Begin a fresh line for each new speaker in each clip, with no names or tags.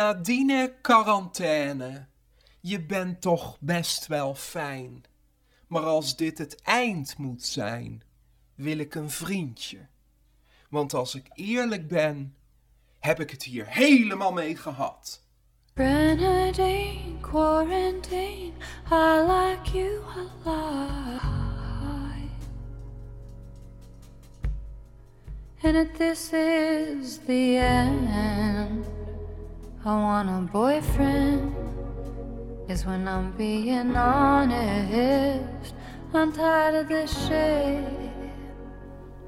Grenadine quarantaine. Je bent toch best wel fijn. Maar als dit het eind moet zijn, wil ik een vriendje. Want als ik eerlijk ben, heb ik het hier helemaal mee gehad.
Grenadine, quarantine, I like you a lot. And this is the end, I want a boyfriend. Is when I'm being honest, I'm tired of this shit.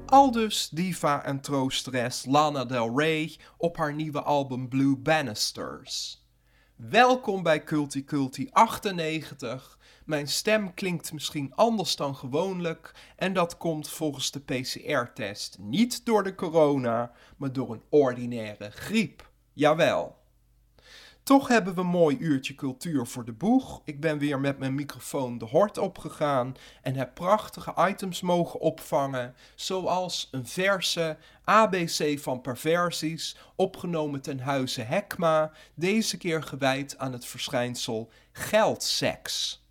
Aldus diva en troosteres Lana Del Rey op haar nieuwe album Blue Bannisters. Welkom bij Culti Culti 98. Mijn stem klinkt misschien anders dan gewoonlijk en dat komt volgens de PCR-test niet door de corona, maar door een ordinaire griep. Jawel. Toch hebben we een mooi uurtje cultuur voor de boeg. Ik ben weer met mijn microfoon de hort opgegaan en heb prachtige items mogen opvangen, zoals een verse ABC van perversies, opgenomen ten huize Hekma, deze keer gewijd aan het verschijnsel geldseks.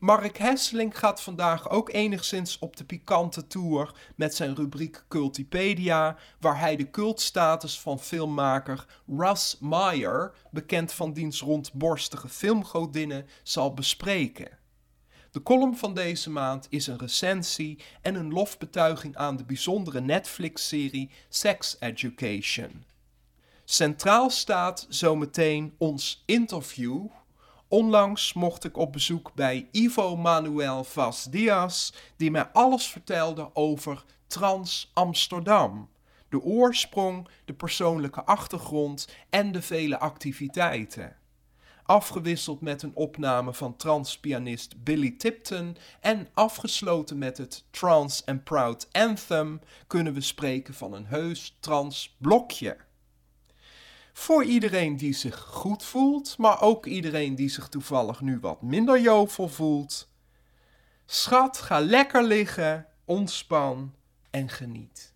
Mark Hesseling gaat vandaag ook enigszins op de pikante tour met zijn rubriek Cultipedia, waar hij de cultstatus van filmmaker Russ Meyer, bekend van diens rondborstige filmgodinnen, zal bespreken. De column van deze maand is een recensie en een lofbetuiging aan de bijzondere Netflix-serie Sex Education. Centraal staat zometeen ons interview Onlangs mocht ik op bezoek bij Ivo Manuel Vaz Diaz, die mij alles vertelde over Trans Amsterdam. De oorsprong, de persoonlijke achtergrond en de vele activiteiten. Afgewisseld met een opname van transpianist Billy Tipton en afgesloten met het Trans and Proud Anthem kunnen we spreken van een heus trans blokje. Voor iedereen die zich goed voelt, maar ook iedereen die zich toevallig nu wat minder jovel voelt. Schat, ga lekker liggen, ontspan en geniet.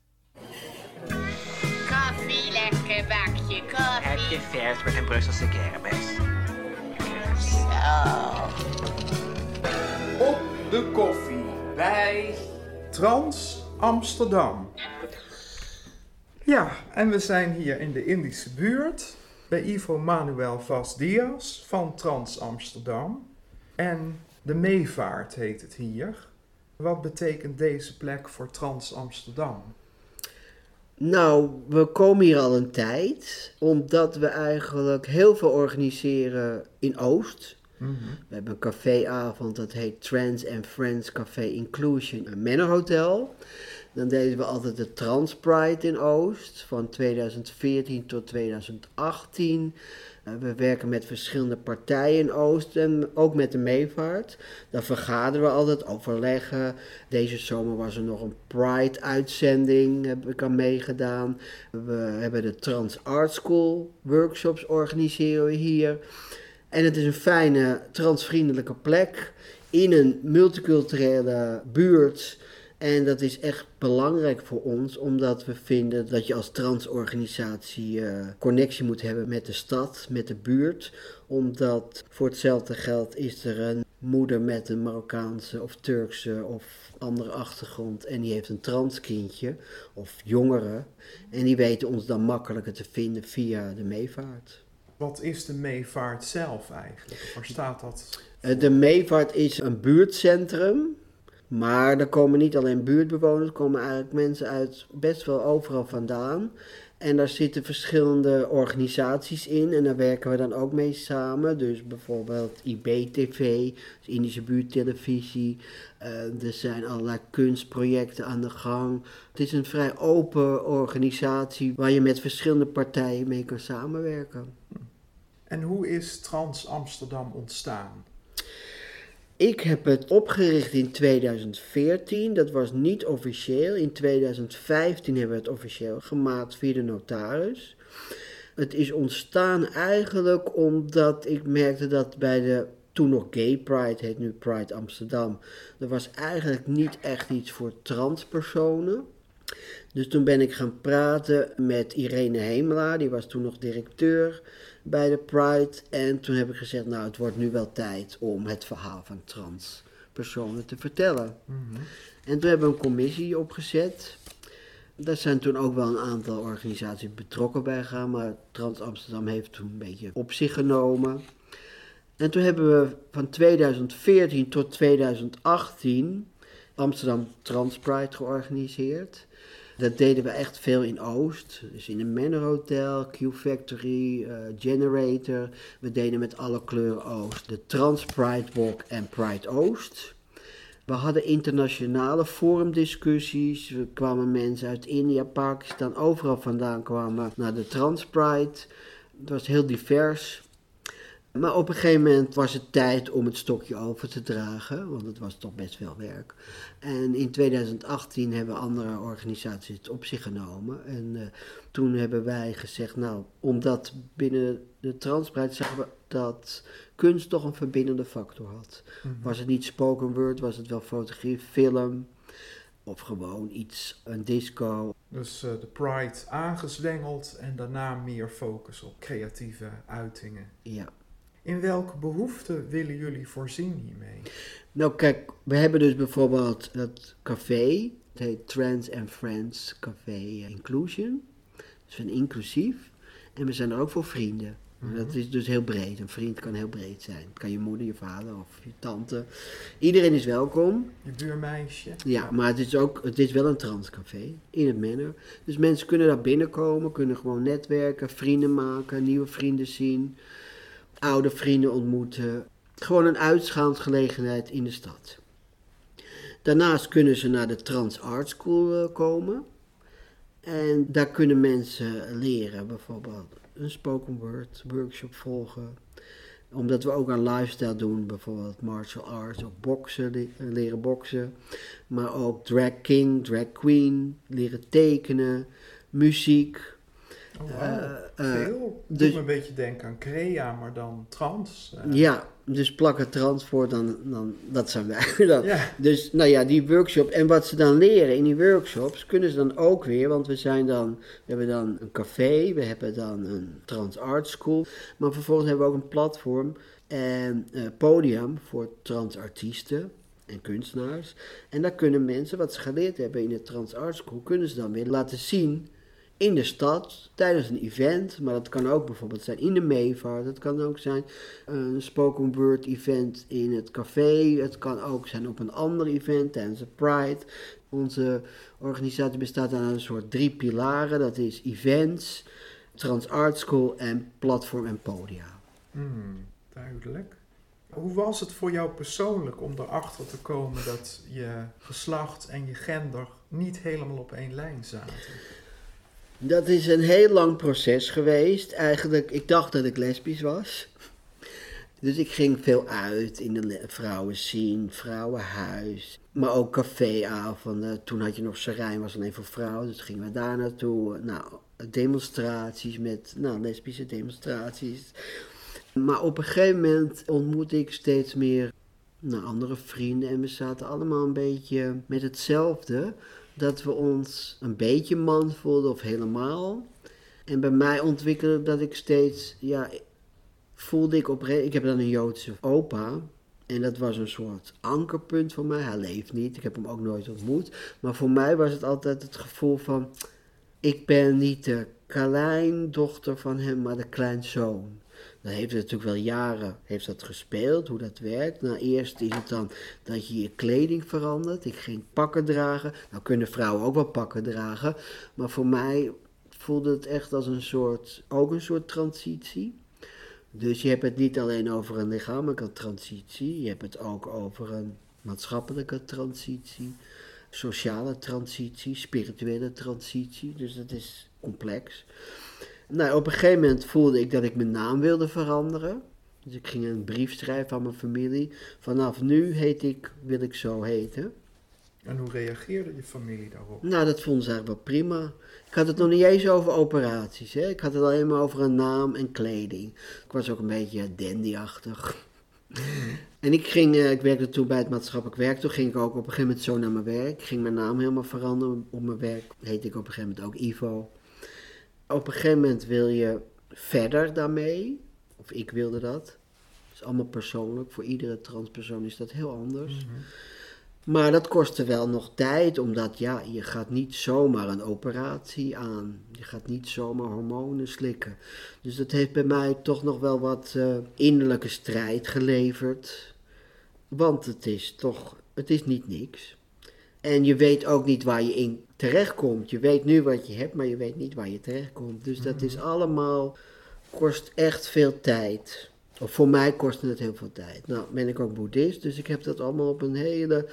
Koffie, lekker bakje koffie.
Heb je vers met een Brusselse kermis?
Zo.
Op de koffie bij Trans Amsterdam. Ja, en we zijn hier in de Indische buurt bij Ivo Manuel Vaz Diaz van Trans Amsterdam. En de Meevaart heet het hier. Wat betekent deze plek voor Trans Amsterdam?
Nou, we komen hier al een tijd, omdat we eigenlijk heel veel organiseren in Oost. We hebben een caféavond, dat heet Trans and Friends Café Inclusion, een Manor Hotel. Dan deden we altijd de Trans Pride in Oost, van 2014 tot 2018. Eh, we werken met verschillende partijen in Oost en ook met de meevaart. Dan vergaderen we altijd, overleggen. Deze zomer was er nog een Pride-uitzending, heb ik aan meegedaan. We hebben de Trans Art School workshops organiseren we hier. En het is een fijne, transvriendelijke plek in een multiculturele buurt. En dat is echt belangrijk voor ons, omdat we vinden dat je als transorganisatie eh, connectie moet hebben met de stad, met de buurt. Omdat voor hetzelfde geld is er een moeder met een Marokkaanse of Turkse of andere achtergrond en die heeft een transkindje of jongeren. En die weten ons dan makkelijker te vinden via de meevaart.
Wat is de Meevaart zelf eigenlijk? Waar staat dat?
Eh, De Meevaart is een buurtcentrum. Maar er komen niet alleen buurtbewoners, er komen eigenlijk mensen uit best wel overal vandaan. En daar zitten verschillende organisaties in en daar werken we dan ook mee samen. Dus bijvoorbeeld IBTV, dus Indische Buurttelevisie. Eh, er zijn allerlei kunstprojecten aan de gang. Het is een vrij open organisatie waar je met verschillende partijen mee kan samenwerken.
En hoe is Trans Amsterdam ontstaan?
Ik heb het opgericht in 2014. Dat was niet officieel. In 2015 hebben we het officieel gemaakt via de notaris. Het is ontstaan eigenlijk omdat ik merkte dat bij de toen nog Gay Pride, heet nu Pride Amsterdam, er was eigenlijk niet echt iets voor transpersonen. Dus toen ben ik gaan praten met Irene Hemela, die was toen nog directeur bij de Pride. En toen heb ik gezegd, nou het wordt nu wel tijd om het verhaal van transpersonen te vertellen. En toen hebben we een commissie opgezet. Daar zijn toen ook wel een aantal organisaties betrokken bij gegaan, maar Trans Amsterdam heeft toen een beetje op zich genomen. En toen hebben we van 2014 tot 2018 Amsterdam Trans Pride georganiseerd. Dat deden we echt veel in Oost. Dus in een Manor Hotel, Q Factory, eh, Generator. We deden met alle kleuren Oost. De Trans Pride Walk en Pride Oost. We hadden internationale forumdiscussies. Er kwamen mensen uit India, Pakistan, overal vandaan kwamen naar de Trans Pride. Het was heel divers. Maar op een gegeven moment was het tijd om het stokje over te dragen, want het was toch best veel werk. En in 2018 hebben andere organisaties het op zich genomen. En eh, toen hebben wij gezegd, nou, omdat binnen de transbreid zagen we dat kunst toch een verbindende factor had. Was het niet spoken word, was het wel fotografie, film of gewoon iets, een disco.
Dus eh, de Pride aangezwengeld en daarna meer focus op creatieve uitingen.
Ja.
In welke behoeften willen jullie voorzien hiermee?
Nou kijk, we hebben dus bijvoorbeeld dat café. Het heet Trans and Friends Café Inclusion. Dus een inclusief. En we zijn er ook voor vrienden. Dat is dus heel breed. Een vriend kan heel breed zijn. Het kan je moeder, je vader of je tante. Iedereen is welkom.
Je buurmeisje?
Ja, maar het is ook, het is wel een transcafé in het Manor. Dus mensen kunnen daar binnenkomen, kunnen gewoon netwerken, vrienden maken, nieuwe vrienden zien, oude vrienden ontmoeten. Gewoon een uitschaansgelegenheid in de stad. Daarnaast kunnen ze naar de Trans Art School eh, komen. En daar kunnen mensen leren, bijvoorbeeld een spoken word workshop volgen. Omdat we ook aan lifestyle doen, bijvoorbeeld martial arts, ook boksen, le- leren boksen. Maar ook drag king, drag queen, leren tekenen, muziek.
Oh, wow. Veel. Doet
dus-
me een beetje denken aan Crea, maar dan trans. eh.
Ja, dus plakken trans voor, dan, dan, dat zijn wij. dan.
Ja.
Dus nou ja, die workshop. En wat ze dan leren in die workshops, kunnen ze dan ook weer. Want we zijn dan, we hebben dan een café, we hebben dan een trans art school. Maar vervolgens hebben we ook een platform en eh, podium voor trans artiesten en kunstenaars. En daar kunnen mensen, wat ze geleerd hebben in de trans art school, kunnen ze dan weer laten zien in de stad tijdens een event. Maar dat kan ook bijvoorbeeld zijn in de meevaart. Het kan ook zijn een spoken word event in het café. Het kan ook zijn op een ander event tijdens de Pride. Onze organisatie bestaat uit een soort drie pilaren. Dat is events, Trans Art School en platform en podia.
Hmm, duidelijk. Hoe was het voor jou persoonlijk om erachter te komen dat je geslacht en je gender niet helemaal op één lijn zaten?
Dat is een heel lang proces geweest. Eigenlijk, ik dacht dat ik lesbisch was. Dus ik ging veel uit in de le- vrouwenscene, vrouwenhuis. Maar ook caféavonden. Toen had je nog Serijn, was alleen voor vrouwen. Dus gingen we daar naartoe. Nou, demonstraties met, nou, lesbische demonstraties. Maar op een gegeven moment ontmoette ik steeds meer nou, andere vrienden. En we zaten allemaal een beetje met hetzelfde. Dat we ons een beetje man voelden of helemaal. En bij mij ontwikkelde dat ik steeds, ja, voelde ik oprecht. Ik heb dan een Joodse opa. En dat was een soort ankerpunt voor mij. Hij leeft niet, ik heb hem ook nooit ontmoet. Maar voor mij was het altijd het gevoel van: ik ben niet de kleindochter van hem, maar de kleinzoon. Dat heeft het natuurlijk wel jaren heeft dat gespeeld, hoe dat werkt. Nou, eerst is het dan dat je je kleding verandert. Ik ging pakken dragen. Nou kunnen vrouwen ook wel pakken dragen. Maar voor mij voelde het echt als een soort, ook een soort transitie. Dus je hebt het niet alleen over een lichamelijke transitie. Je hebt het ook over een maatschappelijke transitie. Sociale transitie, spirituele transitie. Dus dat is complex. Nou, op een gegeven moment voelde ik dat ik mijn naam wilde veranderen. Dus ik ging een brief schrijven aan mijn familie. Vanaf nu heet ik, wil ik zo heten.
En hoe reageerde je familie daarop?
Nou, dat vonden ze eigenlijk wel prima. Ik had het nog niet eens over operaties. Hè? Ik had het alleen maar over een naam en kleding. Ik was ook een beetje dandy-achtig. En ik ging, eh, ik werkte toen bij het maatschappelijk werk. Toen ging ik ook op een gegeven moment zo naar mijn werk. Ik ging mijn naam helemaal veranderen. Op mijn werk heette ik op een gegeven moment ook Ivo. Op een gegeven moment wil je verder daarmee. Of ik wilde dat. Dat is allemaal persoonlijk. Voor iedere transpersoon is dat heel anders. Maar dat kostte wel nog tijd, omdat ja, je gaat niet zomaar een operatie aan. Je gaat niet zomaar hormonen slikken. Dus dat heeft bij mij toch nog wel wat eh, innerlijke strijd geleverd. Want het is toch, het is niet niks. En je weet ook niet waar je in terechtkomt. Je weet nu wat je hebt, maar je weet niet waar je terechtkomt. Dus dat is allemaal, kost echt veel tijd. Of voor mij kostte het heel veel tijd. Nou ben ik ook boeddhist, dus ik heb dat allemaal op een hele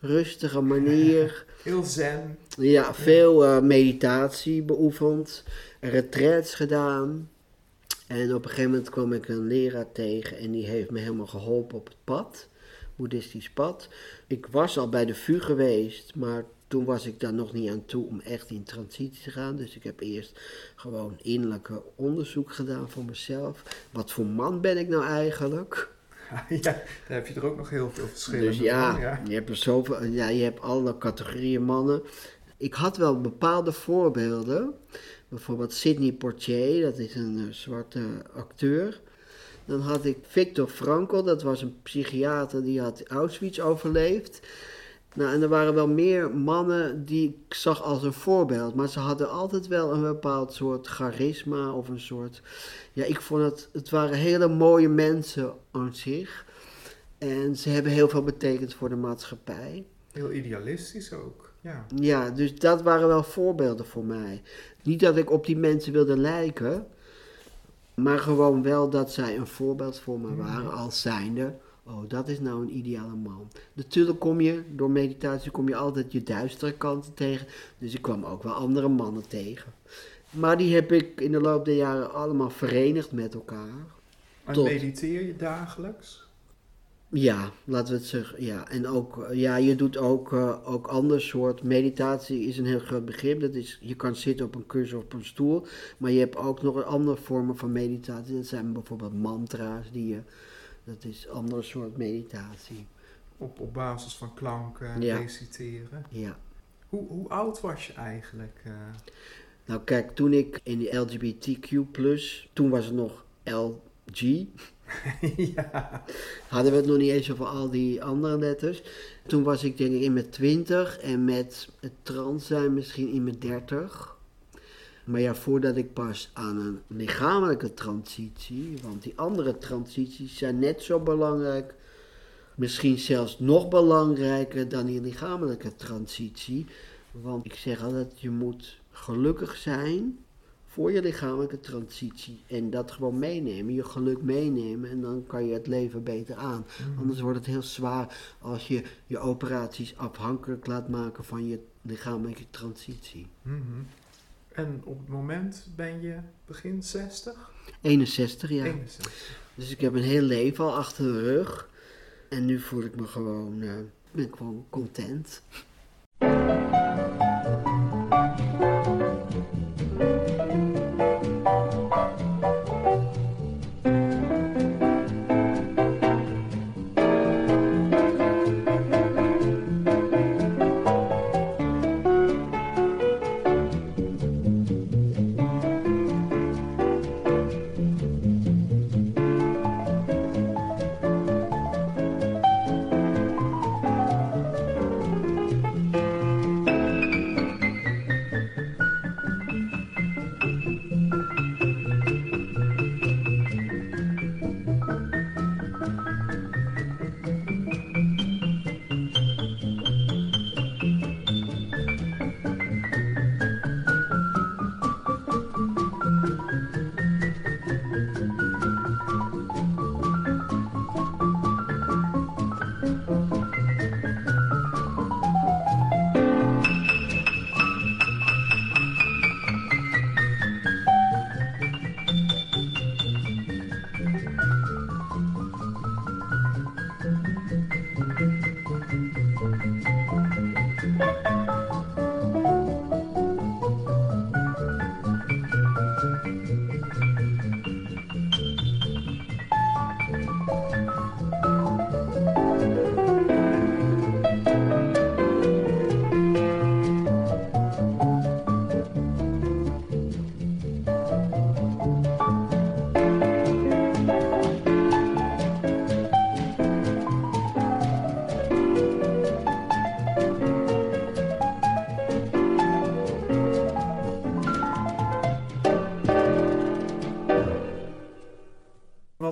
rustige manier.
Heel zen.
Ja, veel eh, meditatie beoefend, retraits gedaan. En op een gegeven moment kwam ik een leraar tegen en die heeft me helemaal geholpen op het pad, boeddhistisch pad. Ik was al bij de VU geweest, maar toen was ik daar nog niet aan toe om echt in transitie te gaan. Dus ik heb eerst gewoon innerlijke onderzoek gedaan voor mezelf. Wat voor man ben ik nou eigenlijk?
ja, daar heb je er ook nog heel veel verschillende
Dus ja,
van, ja.
Je, hebt er zoveel, ja, je hebt alle categorieën mannen. Ik had wel bepaalde voorbeelden. Bijvoorbeeld Sidney Poitier, dat is een eh, zwarte acteur. Dan had ik Victor Frankl, dat was een psychiater die had Auschwitz overleefd. Nou, en er waren wel meer mannen die ik zag als een voorbeeld, maar ze hadden altijd wel een bepaald soort charisma of een soort. Ja, ik vond het, het waren hele mooie mensen aan zich. En ze hebben heel veel betekend voor de maatschappij.
Heel idealistisch ook. Ja.
Ja, dus dat waren wel voorbeelden voor mij. Niet dat ik op die mensen wilde lijken, maar gewoon wel dat zij een voorbeeld voor me waren als zijnde. Oh, dat is nou een ideale man. Natuurlijk kom je, door meditatie kom je altijd je duistere kanten tegen. Dus ik kwam ook wel andere mannen tegen. Maar die heb ik in de loop der jaren allemaal verenigd met elkaar.
En
Tot.
mediteer je dagelijks?
Ja, laten we het zeggen. Ja, en ook, eh, ja, je doet ook, eh, ook ander soort. Meditatie is een heel groot begrip. Dat is, je kan zitten op een kussen of op een stoel. Maar je hebt ook nog andere vormen van meditatie. Dat zijn bijvoorbeeld mantra's die je. Dat is een andere soort meditatie.
Op, op basis van klanken,
Ja.
reciteren.
Ja.
Hoe, hoe oud was je eigenlijk? eh?
Nou kijk, toen ik in die LGBTQ+, toen was het nog LG,
ja.
hadden we het nog niet eens over al die andere letters. Toen was ik denk ik in mijn twintig en met het trans zijn misschien in mijn dertig. Maar ja, voordat ik pas aan een lichamelijke transitie, want die andere transities zijn net zo belangrijk, misschien zelfs nog belangrijker dan die lichamelijke transitie. Want ik zeg altijd, je moet gelukkig zijn voor je lichamelijke transitie. En dat gewoon meenemen, je geluk meenemen. En dan kan je het leven beter aan. Anders wordt het heel zwaar als je je operaties afhankelijk laat maken van je lichamelijke transitie.
Mhm. En op het moment ben je begin 60?
61 jaar.
61.
Dus ik heb een heel leven al achter de rug. En nu voel ik me gewoon, eh, ben ik gewoon content.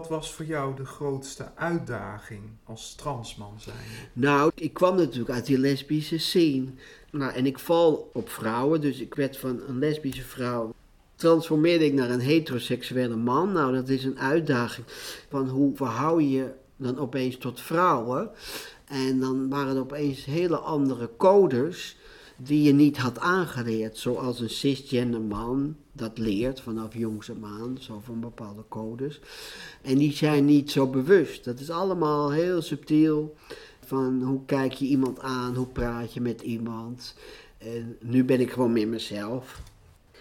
Was voor jou de grootste uitdaging als transman zijn?
Nou, ik kwam natuurlijk uit die lesbische scene. Nou, en ik val op vrouwen, dus ik werd van een lesbische vrouw. Transformeerde ik naar een heteroseksuele man. Nou, dat is een uitdaging. Van hoe verhoud je je dan opeens tot vrouwen? En dan waren er opeens hele andere codes die je niet had aangeleerd. Zoals een cisgender man dat leert vanaf jongs af aan, zo van bepaalde codes. En die zijn niet zo bewust. Dat is allemaal heel subtiel. Van hoe kijk je iemand aan, hoe praat je met iemand. En nu ben ik gewoon meer mezelf.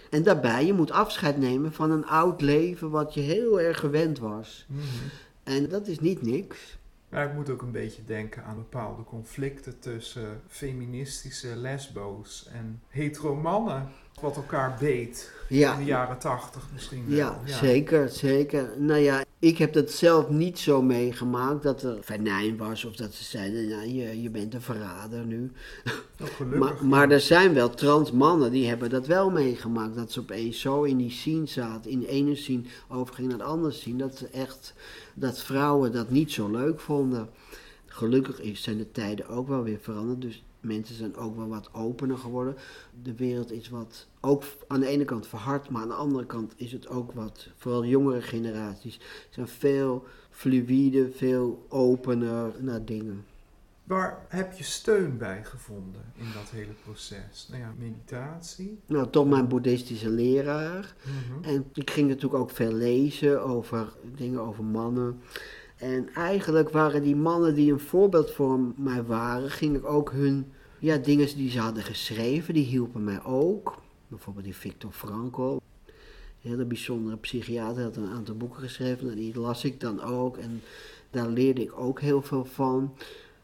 En daarbij, je moet afscheid nemen van een oud leven wat je heel erg gewend was. En dat is niet niks.
Maar ik moet ook een beetje denken aan bepaalde conflicten tussen feministische lesbo's en hetero mannen. Wat elkaar beet
Ja.
in de jaren tachtig misschien wel.
Ja, zeker, zeker. Nou ja, ik heb dat zelf niet zo meegemaakt dat er venijn was of dat ze zeiden, nou, je, je bent een verrader nu.
Oh, gelukkig.
Maar, maar er zijn wel trans mannen die hebben dat wel meegemaakt. Dat ze opeens zo in die scene zaten, in de ene scene overging naar de andere scene. Dat ze echt, dat vrouwen dat niet zo leuk vonden. Gelukkig zijn de tijden ook wel weer veranderd. Dus mensen zijn ook wel wat opener geworden. De wereld is wat, ook aan de ene kant verhard, maar aan de andere kant is het ook wat, vooral jongere generaties, zijn veel fluïde, veel opener naar dingen.
Waar heb je steun bij gevonden in dat hele proces? Nou ja, meditatie.
Nou, toch mijn boeddhistische leraar.
Mhm.
En ik ging natuurlijk ook veel lezen over dingen over mannen. En eigenlijk waren die mannen die een voorbeeld voor mij waren, ging ik ook hun ja, dingen die ze hadden geschreven, die hielpen mij ook. Bijvoorbeeld die Victor Frankl. Een hele bijzondere psychiater had een aantal boeken geschreven en die las ik dan ook. En daar leerde ik ook heel veel van.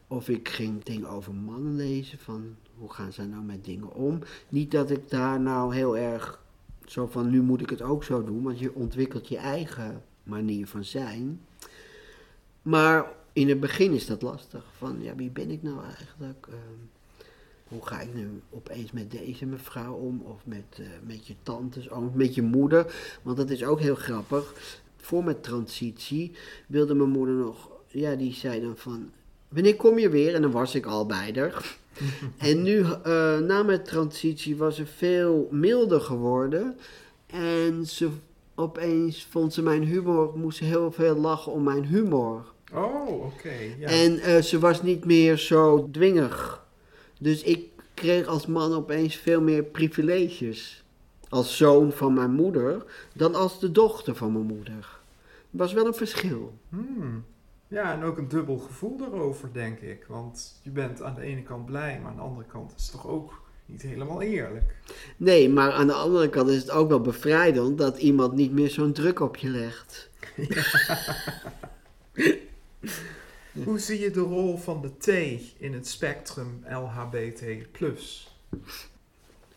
Of ik ging dingen over mannen lezen, van hoe gaan zij nou met dingen om. Niet dat ik daar nou heel erg zo van nu moet ik het ook zo doen, want je ontwikkelt je eigen manier van zijn. Maar in het begin is dat lastig. Van ja, wie ben ik nou eigenlijk? Ehm, hoe ga ik nu opeens met deze mevrouw om? Of met, eh, met je tantes, of met je moeder? Want dat is ook heel grappig. Voor mijn transitie wilde mijn moeder nog, ja, die zei dan van, wanneer kom je weer? En dan was ik al bij haar. en nu, eh, na mijn transitie, was ze veel milder geworden. En ze, opeens vond ze mijn humor, moest ze heel veel lachen om mijn humor.
Oh, oké. ja.
En eh, ze was niet meer zo dwingig. Dus ik kreeg als man opeens veel meer privileges. Als zoon van mijn moeder dan als de dochter van mijn moeder. Er was wel een verschil.
Hmm. Ja, en ook een dubbel gevoel daarover, denk ik. Want je bent aan de ene kant blij, maar aan de andere kant is het toch ook niet helemaal eerlijk.
Nee, maar aan de andere kant is het ook wel bevrijdend dat iemand niet meer zo'n druk op je legt.
Hoe zie je de rol van de T in het spectrum LHBT+.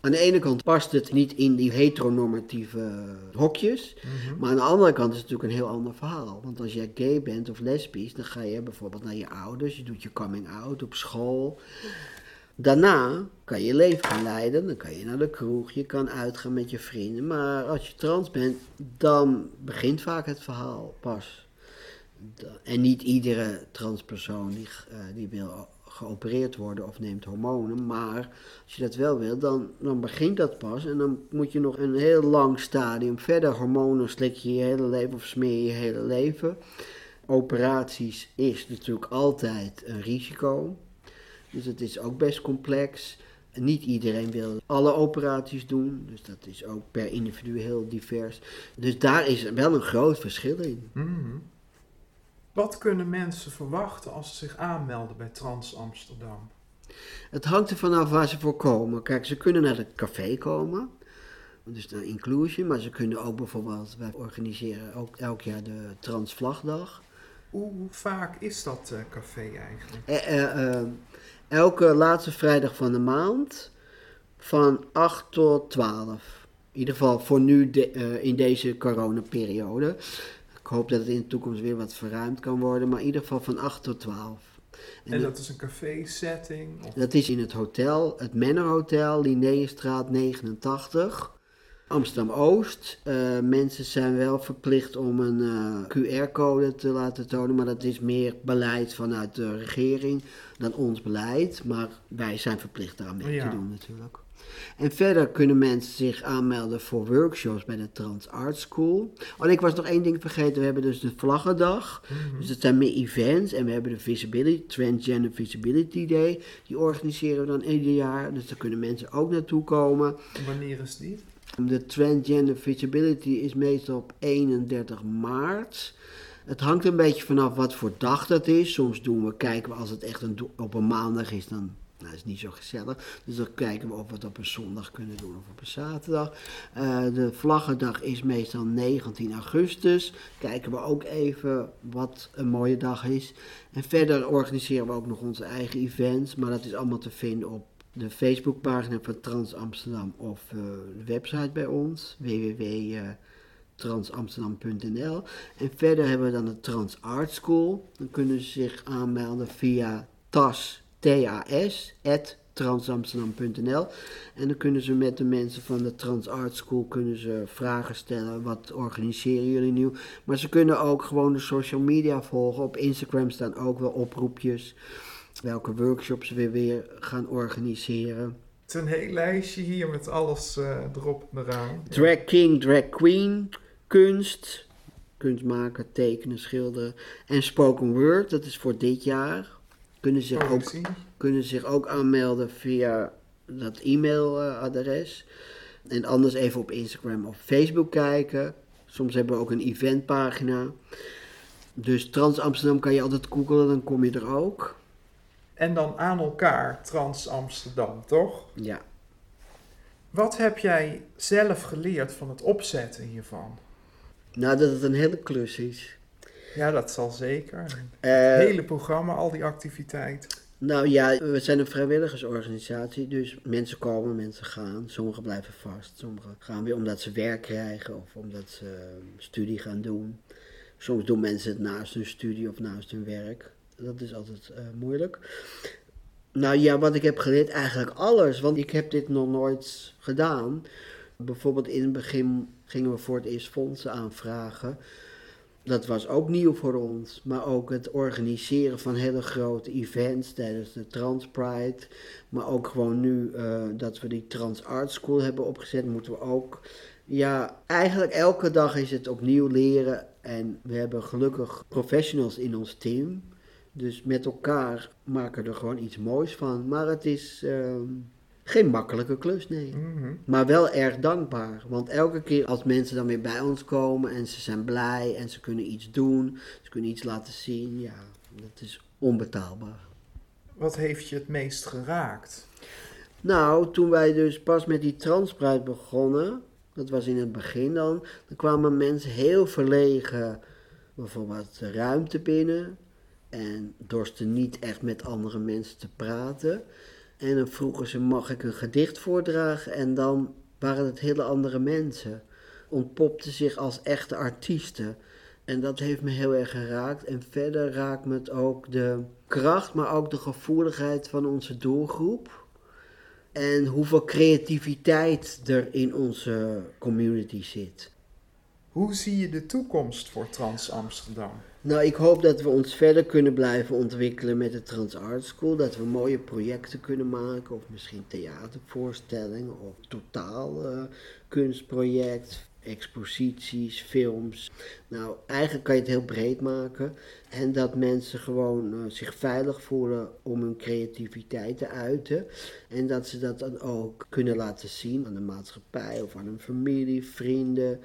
Aan de ene kant past het niet in die heteronormatieve hokjes.
Mhm.
Maar aan de andere kant is het natuurlijk een heel ander verhaal. Want als jij gay bent of lesbisch, dan ga je bijvoorbeeld naar je ouders. Je doet je coming out op school. Daarna kan je je leven gaan leiden. Dan kan je naar de kroeg, je kan uitgaan met je vrienden. Maar als je trans bent, dan begint vaak het verhaal pas. En niet iedere transpersoon die, eh, die wil geopereerd worden of neemt hormonen. Maar als je dat wel wil, dan, dan begint dat pas. En dan moet je nog een heel lang stadium verder. Hormonen slik je je hele leven of smeer je hele leven. Operaties is natuurlijk altijd een risico. Dus het is ook best complex. Niet iedereen wil alle operaties doen. Dus dat is ook per individu heel divers. Dus daar is wel een groot verschil in.
Mhm. Wat kunnen mensen verwachten als ze zich aanmelden bij Trans Amsterdam?
Het hangt er vanaf waar ze voor komen. Kijk, ze kunnen naar het café komen. Dus naar Inclusion. Maar ze kunnen ook bijvoorbeeld... Wij organiseren ook elk jaar de Transvlagdag.
Hoe vaak is dat eh, café eigenlijk?
Eh, eh, eh, elke laatste vrijdag van de maand. Van 8 tot 12. In ieder geval voor nu de- in deze coronaperiode. Ik hoop dat het in de toekomst weer wat verruimd kan worden. Maar in ieder geval van 8 tot 12. En
En
dat-
dat is een café-setting? Of...
Dat is in het hotel, het Manor Hotel, Linnéestraat 89. Amsterdam-Oost. Eh, mensen zijn wel verplicht om een eh, QR-code te laten tonen, maar dat is meer beleid vanuit de regering dan ons beleid. Maar wij zijn verplicht daaraan mee
Ja.
te doen natuurlijk. En verder kunnen mensen zich aanmelden voor workshops bij de Trans Art School. Oh, en ik was nog één ding vergeten. We hebben dus de Vlaggendag. Dus dat zijn meer events. En we hebben de Visibility, Transgender Visibility Day. Die organiseren we dan ieder jaar. Dus daar kunnen mensen ook naartoe komen.
Wanneer is die?
De Transgender Visibility is meestal op 31 maart. Het hangt een beetje vanaf wat voor dag dat is. Soms doen we, kijken we als het echt een, op een maandag is, dan nou, is het niet zo gezellig. Dus dan kijken we of we het op een zondag kunnen doen of op een zaterdag. Eh, de Vlaggendag is meestal 19 augustus. Kijken we ook even wat een mooie dag is. En verder organiseren we ook nog onze eigen events. Maar dat is allemaal te vinden op de Facebookpagina van Trans Amsterdam of eh, de website bij ons, www.transamsterdam.nl. En verder hebben we dan de Trans Art School. Dan kunnen ze zich aanmelden via tas, tas, at transamsterdam.nl. En dan kunnen ze met de mensen van de Trans Art School kunnen ze vragen stellen. Wat organiseren jullie nieuw? Maar ze kunnen ook gewoon de social media volgen. Op Instagram staan ook wel oproepjes. Welke workshops we weer gaan organiseren.
Het is een heel lijstje hier met alles eh, erop en eraan.
Drag King, Drag Queen, kunst, kunst maken, tekenen, schilderen en spoken word, dat is voor dit jaar. Kunnen zich, ook,
Poëzie.
kunnen zich ook aanmelden via dat e-mailadres. En anders even op Instagram of Facebook kijken. Soms hebben we ook een eventpagina. Dus Trans Amsterdam kan je altijd googlen, dan kom je er ook.
En dan aan elkaar Trans Amsterdam, toch?
Ja.
Wat heb jij zelf geleerd van het opzetten hiervan?
Nou, dat het een hele klus is.
Ja, dat zal zeker.
Eh,
Het hele programma, al die activiteiten.
Nou ja, we zijn een vrijwilligersorganisatie, dus mensen komen, mensen gaan. Sommigen blijven vast, sommigen gaan weer omdat ze werk krijgen of omdat ze eh, studie gaan doen. Soms doen mensen het naast hun studie of naast hun werk. Dat is altijd eh, moeilijk. Nou ja, wat ik heb geleerd, eigenlijk alles, want ik heb dit nog nooit gedaan. Bijvoorbeeld in het begin gingen we voor het eerst fondsen aanvragen. Dat was ook nieuw voor ons, maar ook het organiseren van hele grote events tijdens de Trans Pride. Maar ook gewoon nu eh, dat we die Trans Art School hebben opgezet, moeten we ook. Ja, eigenlijk elke dag is het opnieuw leren. En we hebben gelukkig professionals in ons team. Dus met elkaar maken we er gewoon iets moois van. Maar het is ehm, geen makkelijke klus, nee.
Mhm.
Maar wel erg dankbaar. Want elke keer als mensen dan weer bij ons komen en ze zijn blij en ze kunnen iets doen, ze kunnen iets laten zien, ja, dat is onbetaalbaar.
Wat heeft je het meest geraakt?
Nou, toen wij dus pas met die transpruit begonnen, dat was in het begin dan, dan kwamen mensen heel verlegen bijvoorbeeld de ruimte binnen en dorsten niet echt met andere mensen te praten. En dan vroegen ze, mag ik een gedicht voordragen? En dan waren het hele andere mensen. Ontpopten zich als echte artiesten. En dat heeft me heel erg geraakt. En verder raakt me het ook de kracht, maar ook de gevoeligheid van onze doelgroep. En hoeveel creativiteit er in onze community zit.
Hoe zie je de toekomst voor Trans Amsterdam?
Nou, ik hoop dat we ons verder kunnen blijven ontwikkelen met de Trans Art School. Dat we mooie projecten kunnen maken, of misschien theatervoorstellingen, of totaal eh, kunstproject, exposities, films. Nou, eigenlijk kan je het heel breed maken. En dat mensen gewoon eh, zich veilig voelen om hun creativiteit te uiten. En dat ze dat dan ook kunnen laten zien aan de maatschappij of aan hun familie, vrienden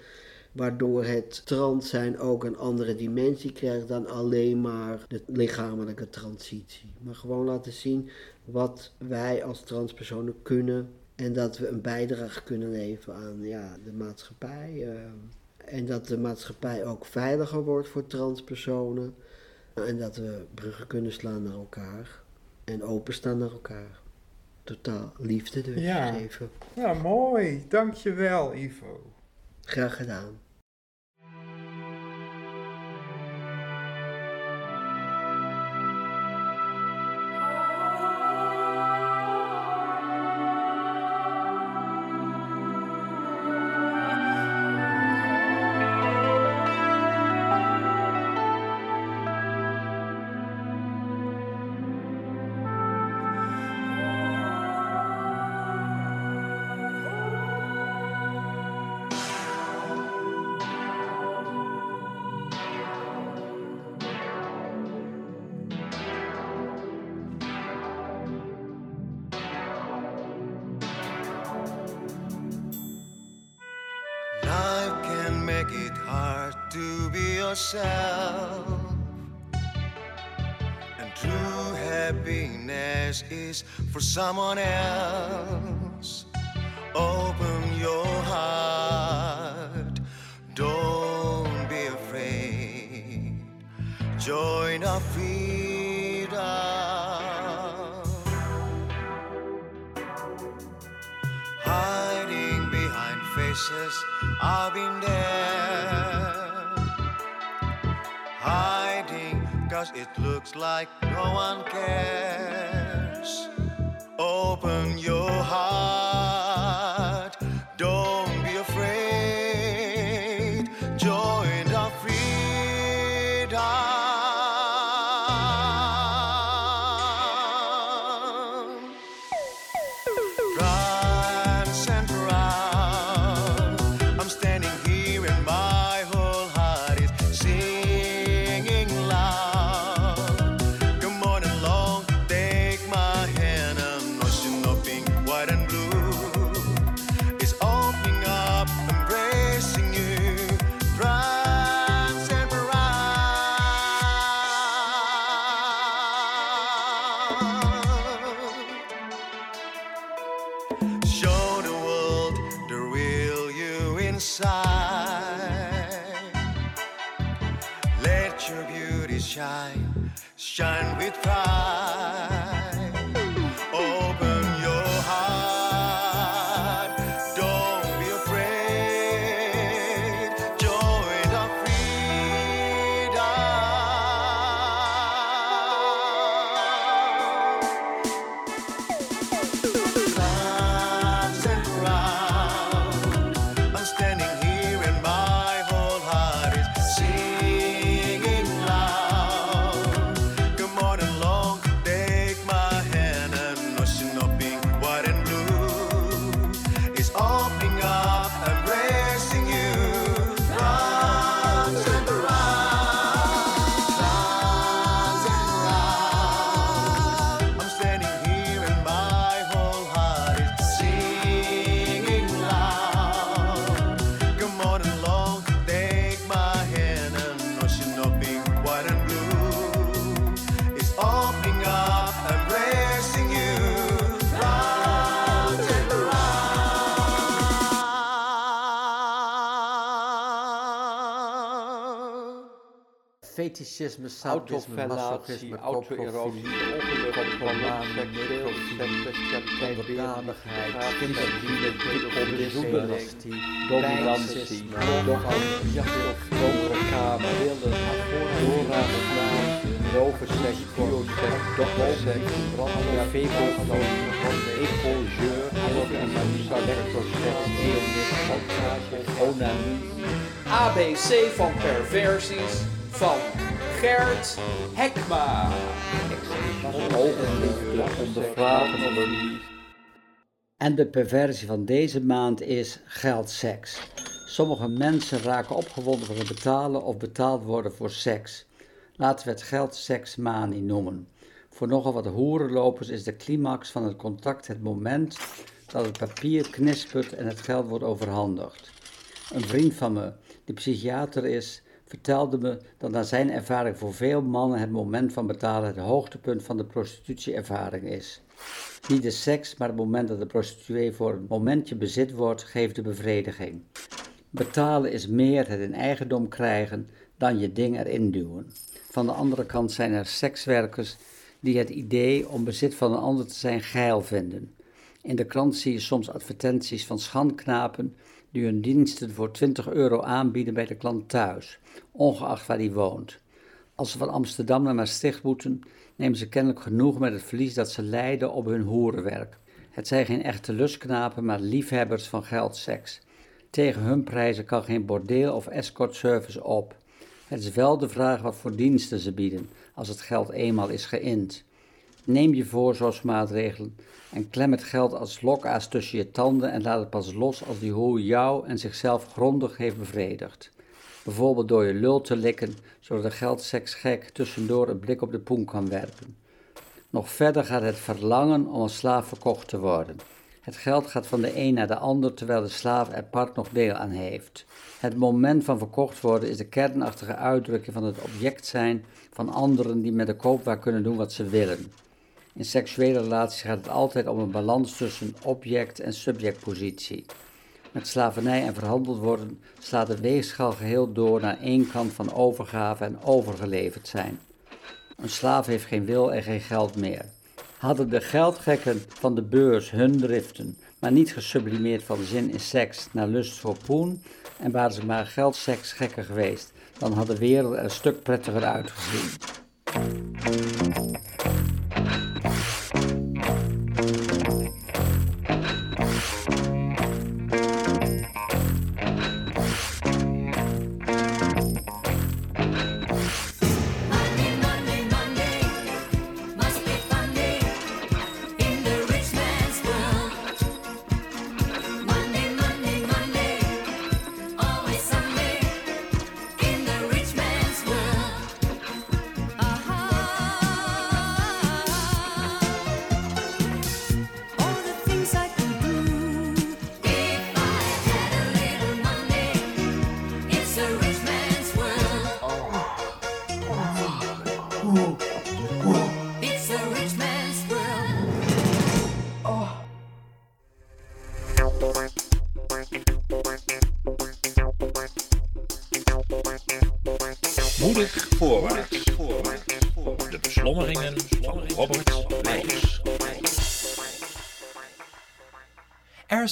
waardoor het trans zijn ook een andere dimensie krijgt dan alleen maar de lichamelijke transitie. Maar gewoon laten zien wat wij als transpersonen kunnen en dat we een bijdrage kunnen leveren aan ja, de maatschappij. eh, en dat de maatschappij ook veiliger wordt voor transpersonen. En dat we bruggen kunnen slaan naar elkaar en openstaan naar elkaar. Totaal liefde dus
Ja.
geven.
Ja, mooi. Dankjewel, Ivo.
Graag gedaan.
Someone else. Open your heart, don't be afraid. Join our freedom. Hiding behind faces, I've been there. Hiding, cause it looks like no one cares. Open your heart,
Fetischisme, sadisme, masochisme,
auto-erosie,
onderdanigheid,
kinderdienst, belasting,
dominantie,
jacht, donkere kamer, willen, doorraadslaaf, roverseks, bioseks, dokterseks, brandweer, ecogeur, electroseks, eonist, massage, onanie,
ABC van perversies van Gert Hekma.
En de perversie van deze maand is geldseks. Sommige mensen raken opgewonden van het betalen of betaald worden voor seks. Laten we het geldseksmanie noemen. Voor nogal wat hoerenlopers is de climax van het contact het moment dat het papier knispert en het geld wordt overhandigd. Een vriend van me, die psychiater is, vertelde me dat naar zijn ervaring voor veel mannen het moment van betalen het hoogtepunt van de prostitutieervaring is. Niet de seks, maar het moment dat de prostituee voor een momentje bezit wordt, geeft de bevrediging. Betalen is meer het in eigendom krijgen dan je ding erin duwen. Van de andere kant zijn er sekswerkers die het idee om bezit van een ander te zijn geil vinden. In de krant zie je soms advertenties van schandknapen die hun diensten voor 20 euro aanbieden bij de klant thuis, ongeacht waar die woont. Als ze van Amsterdam naar Maastricht moeten, nemen ze kennelijk genoeg met het verlies dat ze lijden op hun hoerenwerk. Het zijn geen echte lustknapen, maar liefhebbers van geldseks. Tegen hun prijzen kan geen bordeel of escortservice op. Het is wel de vraag wat voor diensten ze bieden, als het geld eenmaal is geïnd. Neem je voorzorgsmaatregelen en klem het geld als lokaas tussen je tanden en laat het pas los als die hoer jou en zichzelf grondig heeft bevredigd. Bijvoorbeeld door je lul te likken, zodat de geldseksgek tussendoor een blik op de poen kan werpen. Nog verder gaat het verlangen om als slaaf verkocht te worden. Het geld gaat van de een naar de ander, terwijl de slaaf er part nog deel aan heeft. Het moment van verkocht worden is de kernachtige uitdrukking van het object zijn van anderen die met de koopwaar kunnen doen wat ze willen. In seksuele relaties gaat het altijd om een balans tussen object- en subjectpositie. Met slavernij en verhandeld worden slaat de weegschaal geheel door naar één kant van overgave en overgeleverd zijn. Een slaaf heeft geen wil en geen geld meer. Hadden de geldgekken van de beurs hun driften, maar niet gesublimeerd van zin in seks naar lust voor poen, en waren ze maar geldseksgekken geweest, dan had de wereld er een stuk prettiger uitgezien.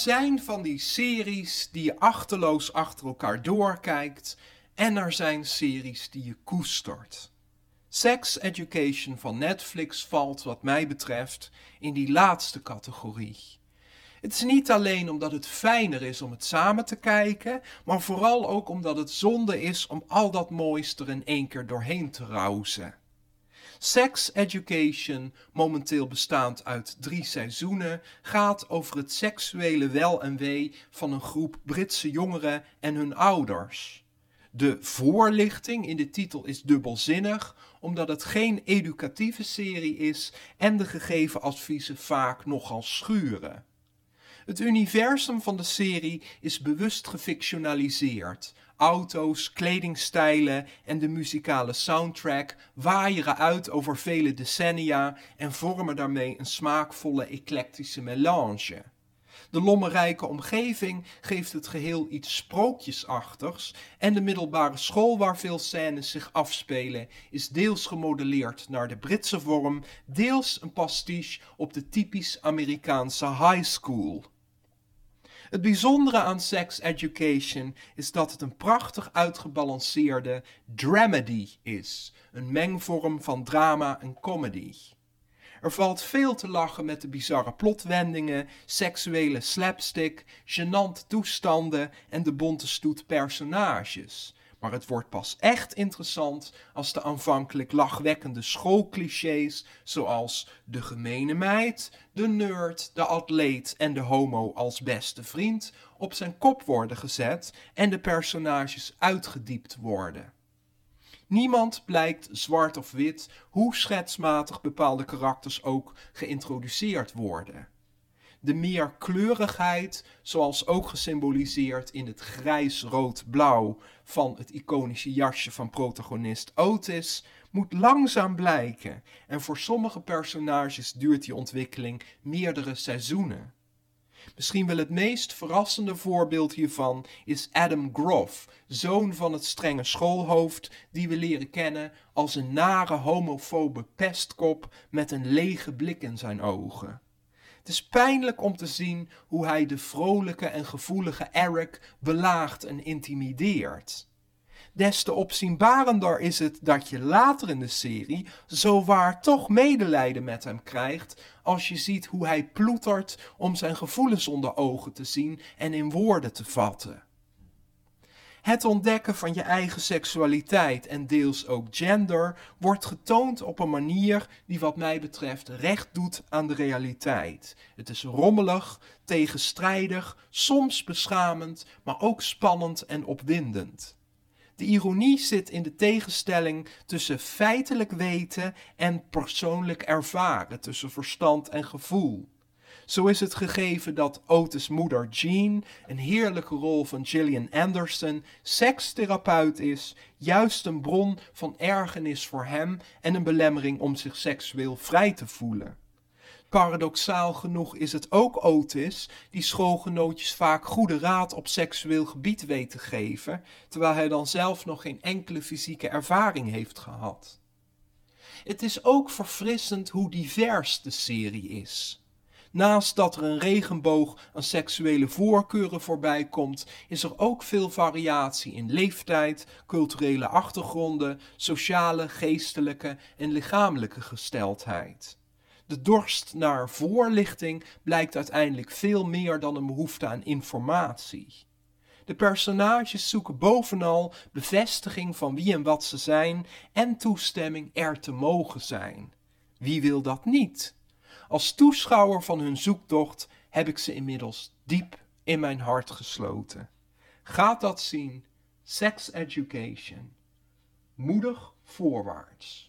Zijn van die series die je achterloos achter elkaar doorkijkt en er zijn series die je koestert. Sex Education van Netflix valt wat mij betreft in die laatste categorie. Het is niet alleen omdat het fijner is om het samen te kijken, maar vooral ook omdat het zonde is om al dat moois er in één keer doorheen te rauzen. Sex Education, momenteel bestaand uit drie seizoenen, gaat over het seksuele wel en wee van een groep Britse jongeren en hun ouders. De voorlichting in de titel is dubbelzinnig, omdat het geen educatieve serie is en de gegeven adviezen vaak nogal schuren. Het universum van de serie is bewust gefictionaliseerd. Auto's, kledingstijlen en de muzikale soundtrack waaieren uit over vele decennia en vormen daarmee een smaakvolle eclectische melange. De lommerrijke omgeving geeft het geheel iets sprookjesachtigs en de middelbare school waar veel scènes zich afspelen is deels gemodelleerd naar de Britse vorm, deels een pastiche op de typisch Amerikaanse high school. Het bijzondere aan Sex Education is dat het een prachtig uitgebalanceerde dramedy is, een mengvorm van drama en comedy. Er valt veel te lachen met de bizarre plotwendingen, seksuele slapstick, gênante toestanden en de bonte stoet personages. Maar het wordt pas echt interessant als de aanvankelijk lachwekkende schoolclichés, zoals de gemene meid, de nerd, de atleet en de homo als beste vriend, op zijn kop worden gezet en de personages uitgediept worden. Niemand blijkt zwart of wit, hoe schetsmatig bepaalde karakters ook geïntroduceerd worden. De meer kleurigheid, zoals ook gesymboliseerd in het grijs-rood-blauw van het iconische jasje van protagonist Otis, moet langzaam blijken en voor sommige personages duurt die ontwikkeling meerdere seizoenen. Misschien wel het meest verrassende voorbeeld hiervan is Adam Groff, zoon van het strenge schoolhoofd, die we leren kennen als een nare homofobe pestkop met een lege blik in zijn ogen. Het is pijnlijk om te zien hoe hij de vrolijke en gevoelige Eric belaagt en intimideert. Des te opzienbarender is het dat je later in de serie zowaar toch medelijden met hem krijgt als je ziet hoe hij ploetert om zijn gevoelens onder ogen te zien en in woorden te vatten. Het ontdekken van je eigen seksualiteit en deels ook gender wordt getoond op een manier die wat mij betreft recht doet aan de realiteit. Het is rommelig, tegenstrijdig, soms beschamend, maar ook spannend en opwindend. De ironie zit in de tegenstelling tussen feitelijk weten en persoonlijk ervaren, tussen verstand en gevoel. Zo is het gegeven dat Otis' moeder Jean, een heerlijke rol van Gillian Anderson, sekstherapeut is, juist een bron van ergernis voor hem en een belemmering om zich seksueel vrij te voelen. Paradoxaal genoeg is het ook Otis die schoolgenootjes vaak goede raad op seksueel gebied weet te geven, terwijl hij dan zelf nog geen enkele fysieke ervaring heeft gehad. Het is ook verfrissend hoe divers de serie is. Naast dat er een regenboog aan seksuele voorkeuren voorbij komt, is er ook veel variatie in leeftijd, culturele achtergronden, sociale, geestelijke en lichamelijke gesteldheid. De dorst naar voorlichting blijkt uiteindelijk veel meer dan een behoefte aan informatie. De personages zoeken bovenal bevestiging van wie en wat ze zijn en toestemming er te mogen zijn. Wie wil dat niet? Als toeschouwer van hun zoektocht heb ik ze inmiddels diep in mijn hart gesloten. Gaat dat zien? Sex Education. Moedig voorwaarts.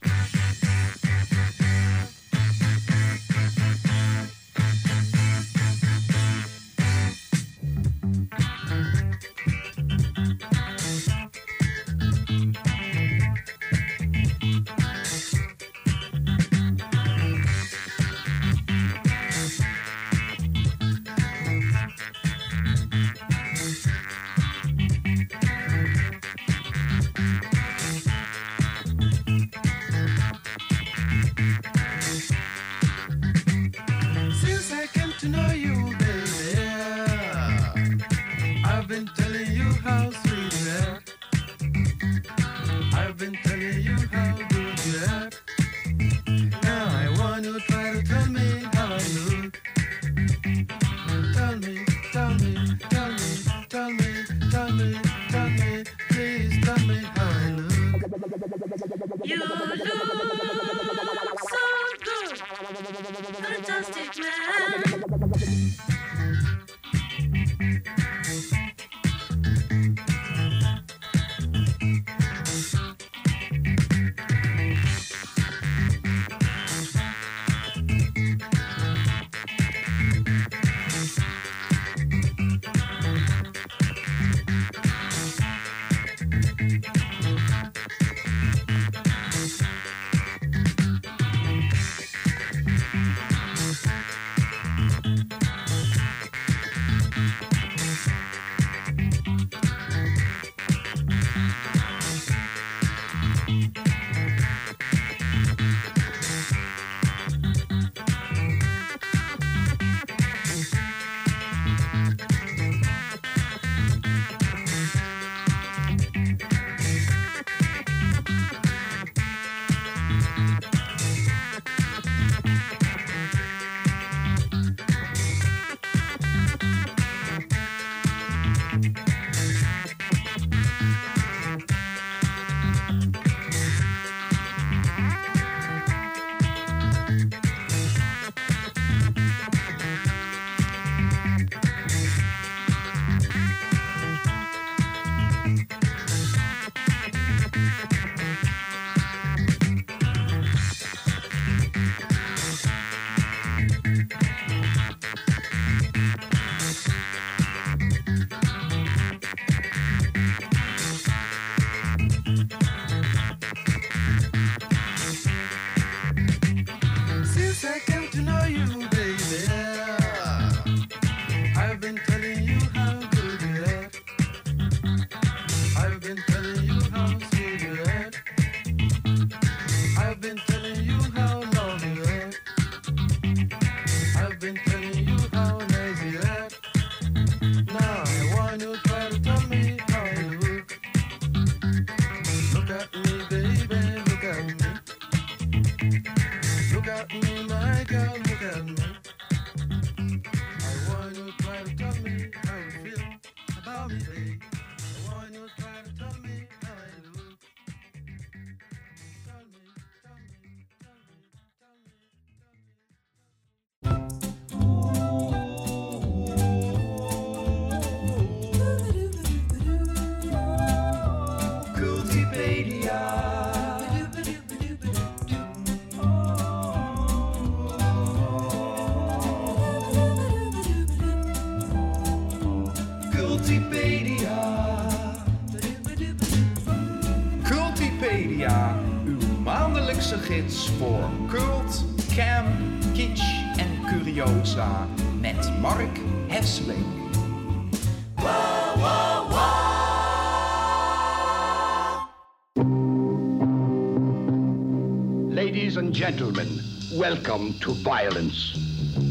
Gentlemen, welcome to violence,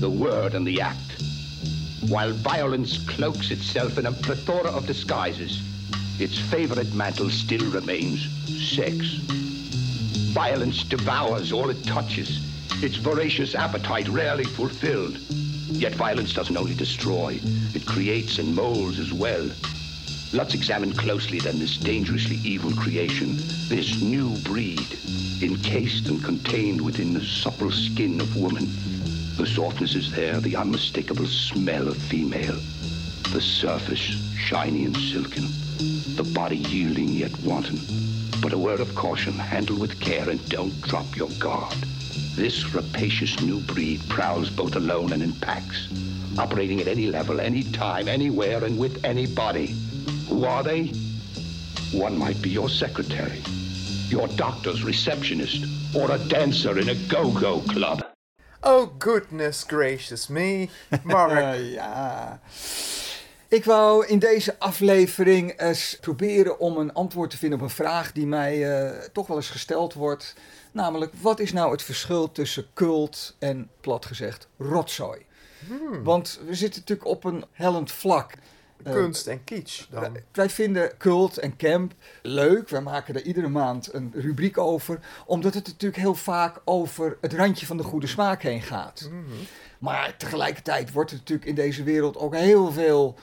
the word and the act. While violence cloaks itself in a plethora of disguises, its favorite mantle still remains sex. Violence devours all it touches, its voracious appetite rarely fulfilled. Yet violence doesn't only destroy, it creates and molds as well. Let's examine closely then this dangerously evil creation, this new breed, encased and contained within the supple skin of woman. The softness is there, the unmistakable smell of female. The surface shiny and silken, the body yielding yet wanton. But a word of caution, handle with care and don't drop your guard. This rapacious new breed prowls both alone and in packs, operating at any level, any time, anywhere, and with anybody. Who are they? One might be your secretary, your doctor's receptionist, or a dancer in a go-go club.
Oh, goodness gracious me. Mark.
ja. Ik wou in deze aflevering eens proberen om een antwoord te vinden op een vraag die mij eh, toch wel eens gesteld wordt. Namelijk, wat is nou het verschil tussen cult en, plat gezegd, rotzooi?
Hmm.
Want we zitten natuurlijk op een hellend vlak. Eh,
Kunst en kitsch dan.
wij vinden cult en camp leuk. Wij maken er iedere maand een rubriek over. Omdat het natuurlijk heel vaak over het randje van de goede smaak heen gaat.
Mhm.
Maar tegelijkertijd wordt er natuurlijk in deze wereld ook heel veel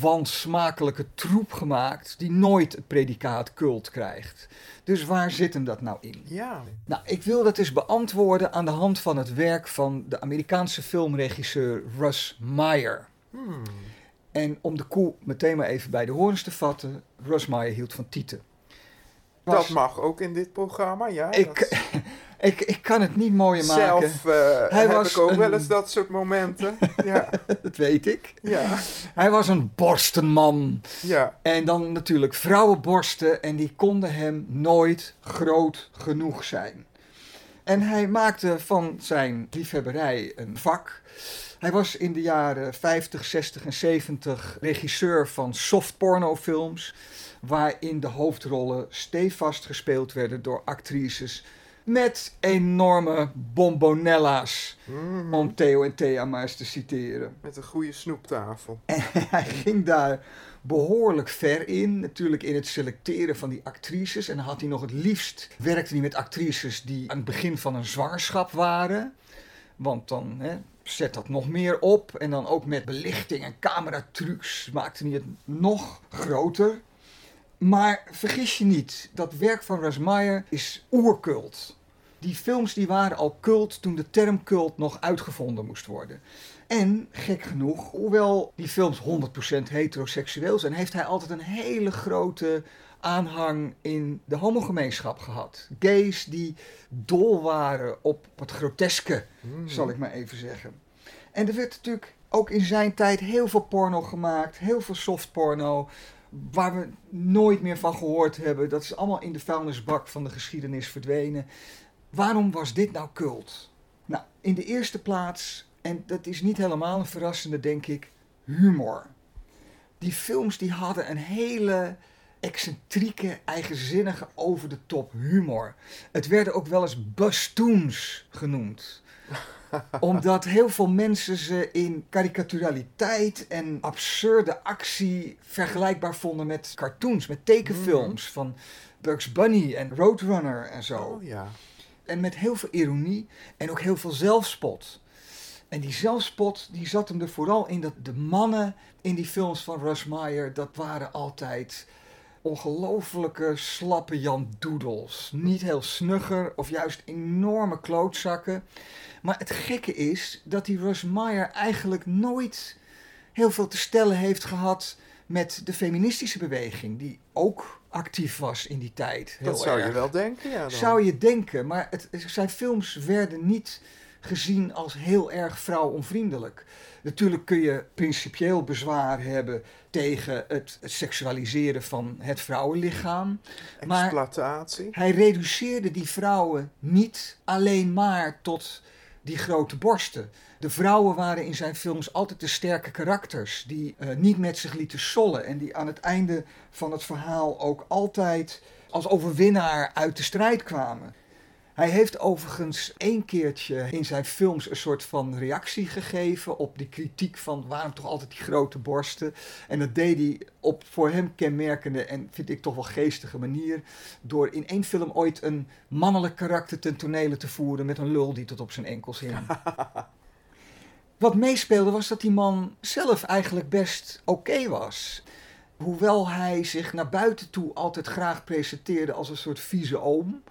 wansmakelijke troep gemaakt. die nooit het predicaat cult krijgt. Dus waar zit hem dat nou in?
Ja.
Nou, ik wil dat eens beantwoorden aan de hand van het werk van de Amerikaanse filmregisseur Russ Meyer.
Hmm.
En om de koe meteen maar even bij de horens te vatten, Russ Meyer hield van tieten. Was-
Dat mag ook in dit programma, ja.
Ik,
dat-
ik, ik kan het niet mooier maken.
Zelf eh,
Hij
heb
was
ik ook
een-
wel eens dat soort momenten. Ja,
Dat weet ik.
ja,
Hij was een borstenman.
ja.
En dan natuurlijk vrouwenborsten en die konden hem nooit groot genoeg zijn. En hij maakte van zijn liefhebberij een vak. Hij was in de jaren 50, 60 en 70 regisseur van soft pornofilms, waarin de hoofdrollen stevast gespeeld werden door actrices met enorme bombonella's,
Mhm.
om Theo en Thea maar eens te citeren.
Met een goede snoeptafel.
hij ging daar behoorlijk ver in. Natuurlijk in het selecteren van die actrices. En had hij nog het liefst... werkte hij met actrices die aan het begin van een zwangerschap waren. Want dan zet dat nog meer op. En dan ook met belichting en cameratrucs maakte hij het nog groter. Maar vergis je niet, dat werk van Russ Meyer is oercult. Die films die waren al cult toen de term cult nog uitgevonden moest worden. En, gek genoeg, hoewel die films 100% heteroseksueel zijn, heeft hij altijd een hele grote aanhang in de homogemeenschap gehad. Gays die dol waren op het groteske, zal ik maar even zeggen. En er werd natuurlijk ook in zijn tijd heel veel porno gemaakt, heel veel softporno, waar we nooit meer van gehoord hebben. Dat is allemaal in de vuilnisbak van de geschiedenis verdwenen. Waarom was dit nou cult? Nou, in de eerste plaats, en dat is niet helemaal een verrassende, denk ik, humor. Die films die hadden een hele excentrieke, eigenzinnige, over de top humor. Het werden ook wel eens bastoons genoemd omdat heel veel mensen ze in karikaturaliteit en absurde actie vergelijkbaar vonden met cartoons, met tekenfilms van Bugs Bunny en Roadrunner en zo.
Oh ja.
En met heel veel ironie en ook heel veel zelfspot. En die zelfspot die zat hem er vooral in dat de mannen in die films van Russ Meyer, dat waren altijd ongelofelijke slappe Jan Doedels. Niet heel snugger of juist enorme klootzakken. Maar het gekke is dat die Russ Meyer eigenlijk nooit heel veel te stellen heeft gehad met de feministische beweging, die ook actief was in die tijd. Heel
Dat zou je wel denken, ja. Dan.
Zou je denken, maar het, zijn films werden niet gezien als heel erg vrouwonvriendelijk. Natuurlijk kun je principieel bezwaar hebben tegen het seksualiseren van het vrouwenlichaam. Maar
Exploitatie.
hij reduceerde die vrouwen niet alleen maar tot die grote borsten. De vrouwen waren in zijn films altijd de sterke karakters die eh, niet met zich lieten sollen en die aan het einde van het verhaal ook altijd als overwinnaar uit de strijd kwamen. Hij heeft overigens één keertje in zijn films een soort van reactie gegeven op die kritiek van waarom toch altijd die grote borsten. En dat deed hij op voor hem kenmerkende en vind ik toch wel geestige manier. Door in één film ooit een mannelijk karakter ten tonele te voeren met een lul die tot op zijn enkels hing. Wat meespeelde was dat die man zelf eigenlijk best oké was. Hoewel hij zich naar buiten toe altijd graag presenteerde als een soort vieze oom,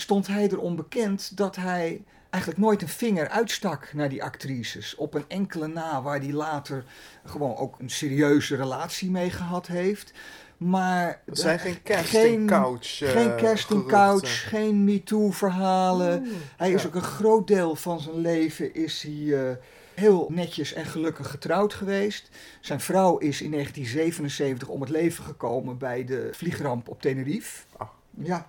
stond hij erom bekend dat hij eigenlijk nooit een vinger uitstak naar die actrices. Op een enkele na waar hij later gewoon ook een serieuze relatie mee gehad heeft. Maar
Er zijn
eh,
geen casting couch, eh,
geen casting couch,
geruchten.
geen MeToo-verhalen.
Oeh,
hij is ook een groot deel van zijn leven is hij eh, heel netjes en gelukkig getrouwd geweest. Zijn vrouw is in 1977 om het leven gekomen bij de vliegramp op Tenerife. Ja,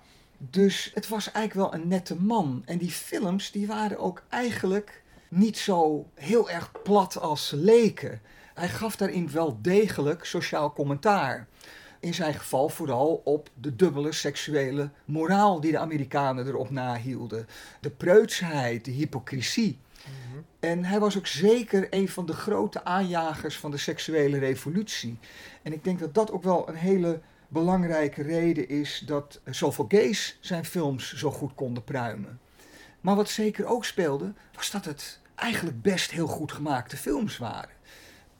dus het was eigenlijk wel een nette man. En die films die waren ook eigenlijk niet zo heel erg plat als ze leken. Hij gaf daarin wel degelijk sociaal commentaar. In zijn geval vooral op de dubbele seksuele moraal die de Amerikanen erop nahielden. De preutsheid, de hypocrisie. En hij was ook zeker een van de grote aanjagers van de seksuele revolutie. En ik denk dat dat ook wel een hele belangrijke reden is dat zoveel gays zijn films zo goed konden pruimen. Maar wat zeker ook speelde, was dat het eigenlijk best heel goed gemaakte films waren.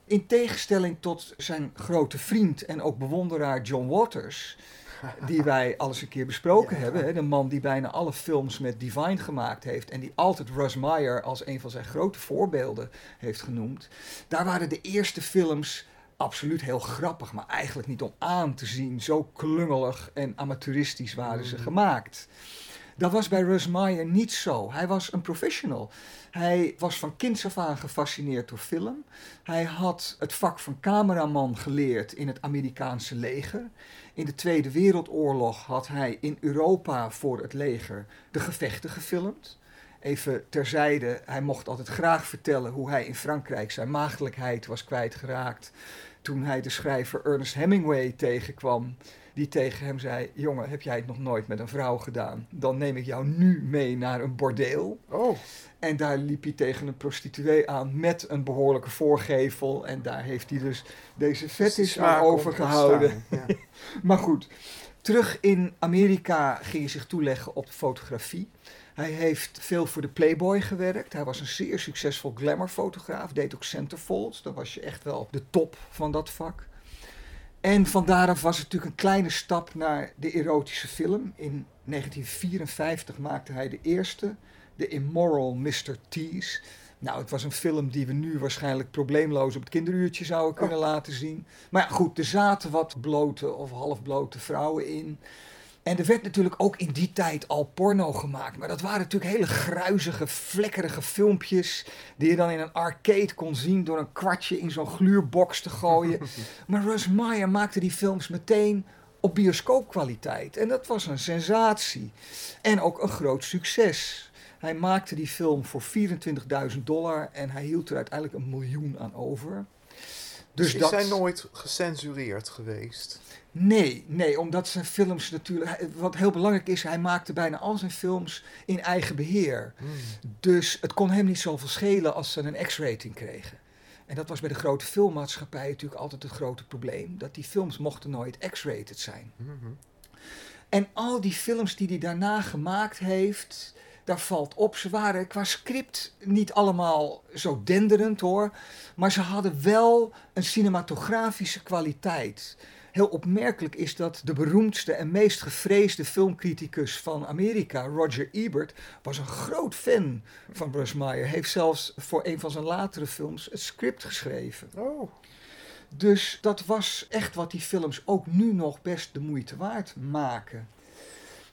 In tegenstelling tot zijn grote vriend en ook bewonderaar John Waters, die wij al eens een keer besproken hebben. Hè, de man die bijna alle films met Divine gemaakt heeft en die altijd Russ Meyer als een van zijn grote voorbeelden heeft genoemd. Daar waren de eerste films absoluut heel grappig, maar eigenlijk niet om aan te zien. Zo klungelig en amateuristisch waren ze gemaakt. Dat was bij Russ Meyer niet zo. Hij was een professional. Hij was van kinds af aan gefascineerd door film. Hij had het vak van cameraman geleerd in het Amerikaanse leger. In de Tweede Wereldoorlog had hij in Europa voor het leger de gevechten gefilmd. Even terzijde, hij mocht altijd graag vertellen hoe hij in Frankrijk zijn maagdelijkheid was kwijtgeraakt. Toen hij de schrijver Ernest Hemingway tegenkwam, die tegen hem zei: Jongen, heb jij het nog nooit met een vrouw gedaan? Dan neem ik jou nu mee naar een bordeel.
Oh.
En daar liep hij tegen een prostituee aan met een behoorlijke voorgevel. En daar heeft hij dus deze fetish aan overgehouden.
ja.
maar goed, terug in Amerika ging hij zich toeleggen op de fotografie. Hij heeft veel voor de Playboy gewerkt. Hij was een zeer succesvol glamourfotograaf. Deed ook centerfolds. Dan was je echt wel de top van dat vak. En van daaraf was het natuurlijk een kleine stap naar de erotische film. In 1954 maakte hij de eerste, The Immoral Mr. Tease. Nou, het was een film die we nu waarschijnlijk probleemloos op het kinderuurtje zouden kunnen laten zien. Maar ja, goed, er zaten wat blote of halfblote vrouwen in. En er werd natuurlijk ook in die tijd al porno gemaakt. Maar dat waren natuurlijk hele gruizige, vlekkerige filmpjes. Die je dan in een arcade kon zien door een kwartje in zo'n gluurbox te gooien. maar Russ Meyer maakte die films meteen op bioscoopkwaliteit. En dat was een sensatie. En ook een groot succes. Hij maakte die film voor 24.000 dollar en hij hield er uiteindelijk een miljoen aan over.
Dus
Dus
is
dat...
hij nooit gecensureerd geweest?
Nee, nee, omdat zijn films natuurlijk. Wat heel belangrijk is, hij maakte bijna al zijn films in eigen beheer. Dus het kon hem niet zoveel schelen als ze een X-rating kregen. En dat was bij de grote filmmaatschappijen natuurlijk altijd het grote probleem: dat die films mochten nooit X-rated zijn. En al die films die hij daarna gemaakt heeft, daar valt op. Ze waren qua script niet allemaal zo denderend hoor. Maar ze hadden wel een cinematografische kwaliteit. Heel opmerkelijk is dat de beroemdste en meest gevreesde filmcriticus van Amerika, Roger Ebert, was een groot fan van Russ Meyer. Heeft zelfs voor een van zijn latere films het script geschreven.
Oh.
Dus dat was echt wat die films ook nu nog best de moeite waard maken.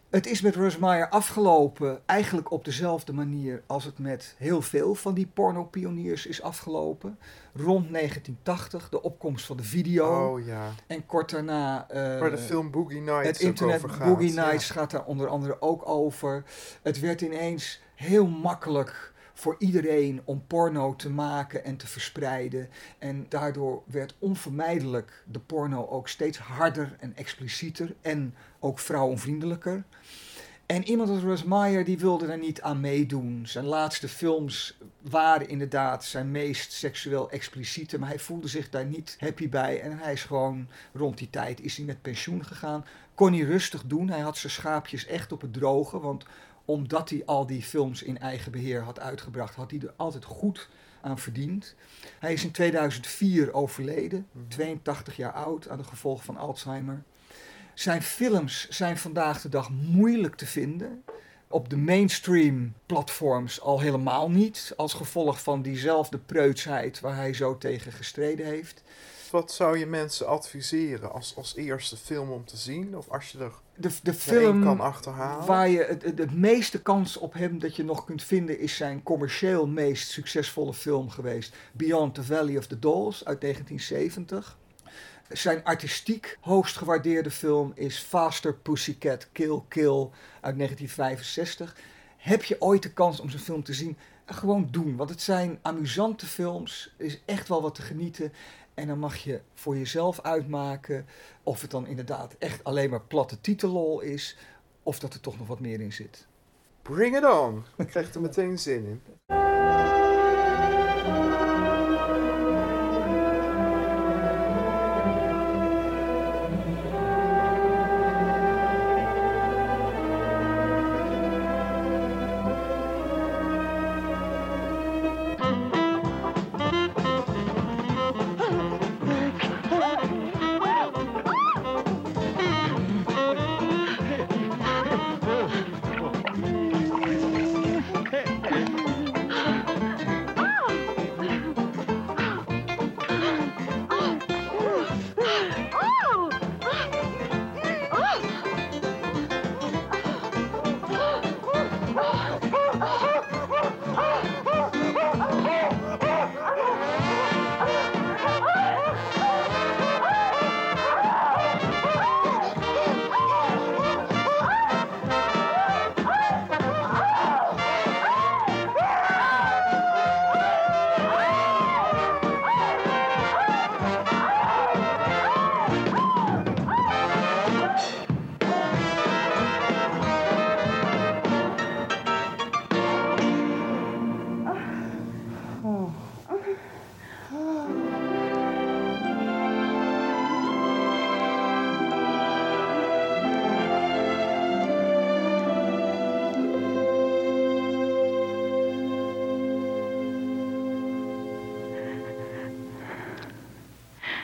Het is met Russ Meyer afgelopen eigenlijk op dezelfde manier als het met heel veel van die pornopioniers is afgelopen. Rond 1980, de opkomst van de video.
Oh ja.
En kort daarna... eh,
Waar de film Boogie Nights
Het internet Boogie
ja.
Nights gaat daar onder andere ook over. Het werd ineens heel makkelijk voor iedereen om porno te maken en te verspreiden. En daardoor werd onvermijdelijk de porno ook steeds harder en explicieter en ook vrouwonvriendelijker. En iemand als Russ Meyer die wilde daar niet aan meedoen. Zijn laatste films waren inderdaad zijn meest seksueel expliciete, maar hij voelde zich daar niet happy bij. En hij is gewoon rond die tijd is hij met pensioen gegaan. Kon hij rustig doen. Hij had zijn schaapjes echt op het droge, want omdat hij al die films in eigen beheer had uitgebracht, had hij er altijd goed aan verdiend. Hij is in 2004 overleden, 82 jaar oud, aan de gevolgen van Alzheimer. Zijn films zijn vandaag de dag moeilijk te vinden. Op de mainstream platforms al helemaal niet, als gevolg van diezelfde preutsheid waar hij zo tegen gestreden heeft.
Wat zou je mensen adviseren als, als eerste film om te zien? Of als je er
De, de film
kan achterhalen?
waar je het, het, het meeste kans op hebt dat je nog kunt vinden, is zijn commercieel meest succesvolle film geweest. Beyond the Valley of the Dolls uit 1970. Zijn artistiek hoogst gewaardeerde film is Faster Pussycat Kill Kill uit 1965. Heb je ooit de kans om zo'n film te zien? Gewoon doen, want het zijn amusante films. Er is echt wel wat te genieten. En dan mag je voor jezelf uitmaken of het dan inderdaad echt alleen maar platte titellol is, of dat er toch nog wat meer in zit.
Bring it on! Ik krijg er meteen zin in.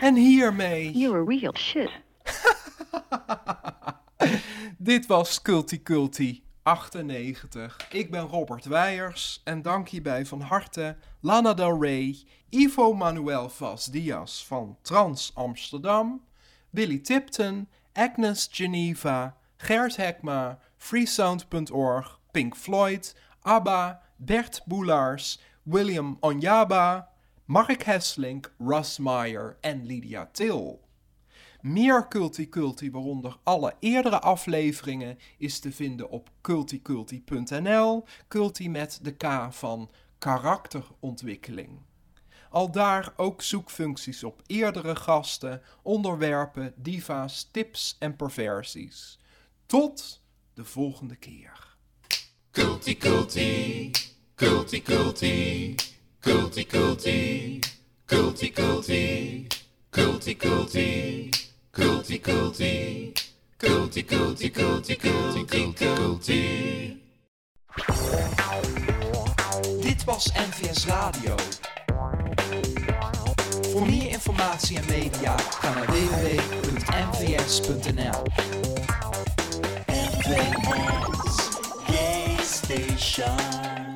En hiermee.
You're real shit.
Dit was Culti Culti 98. Ik ben Robert Weijers en dank hierbij van harte Lana Del Rey, Ivo Manuel Vaz Diaz van Trans Amsterdam, Billy Tipton, Agnes Geneva, Gert Hekma, freesound.org, Pink Floyd, ABBA, Bert Boelaars, William Onyaba, Mark Hesselink, Russ Meyer en Lydia Till. Meer Culti Culti, waaronder alle eerdere afleveringen, is te vinden op culticulti.nl. Culti met de K van karakterontwikkeling. Al daar ook zoekfuncties op eerdere gasten, onderwerpen, diva's, tips en perversies. Tot de volgende keer.
Culti culti, culti culti, culti culti, culti culti, culti culti, culti culti, culti culti, culti.
Dit was NVS Radio. Voor meer informatie en media ga naar www.nvs.nl. NVS Station.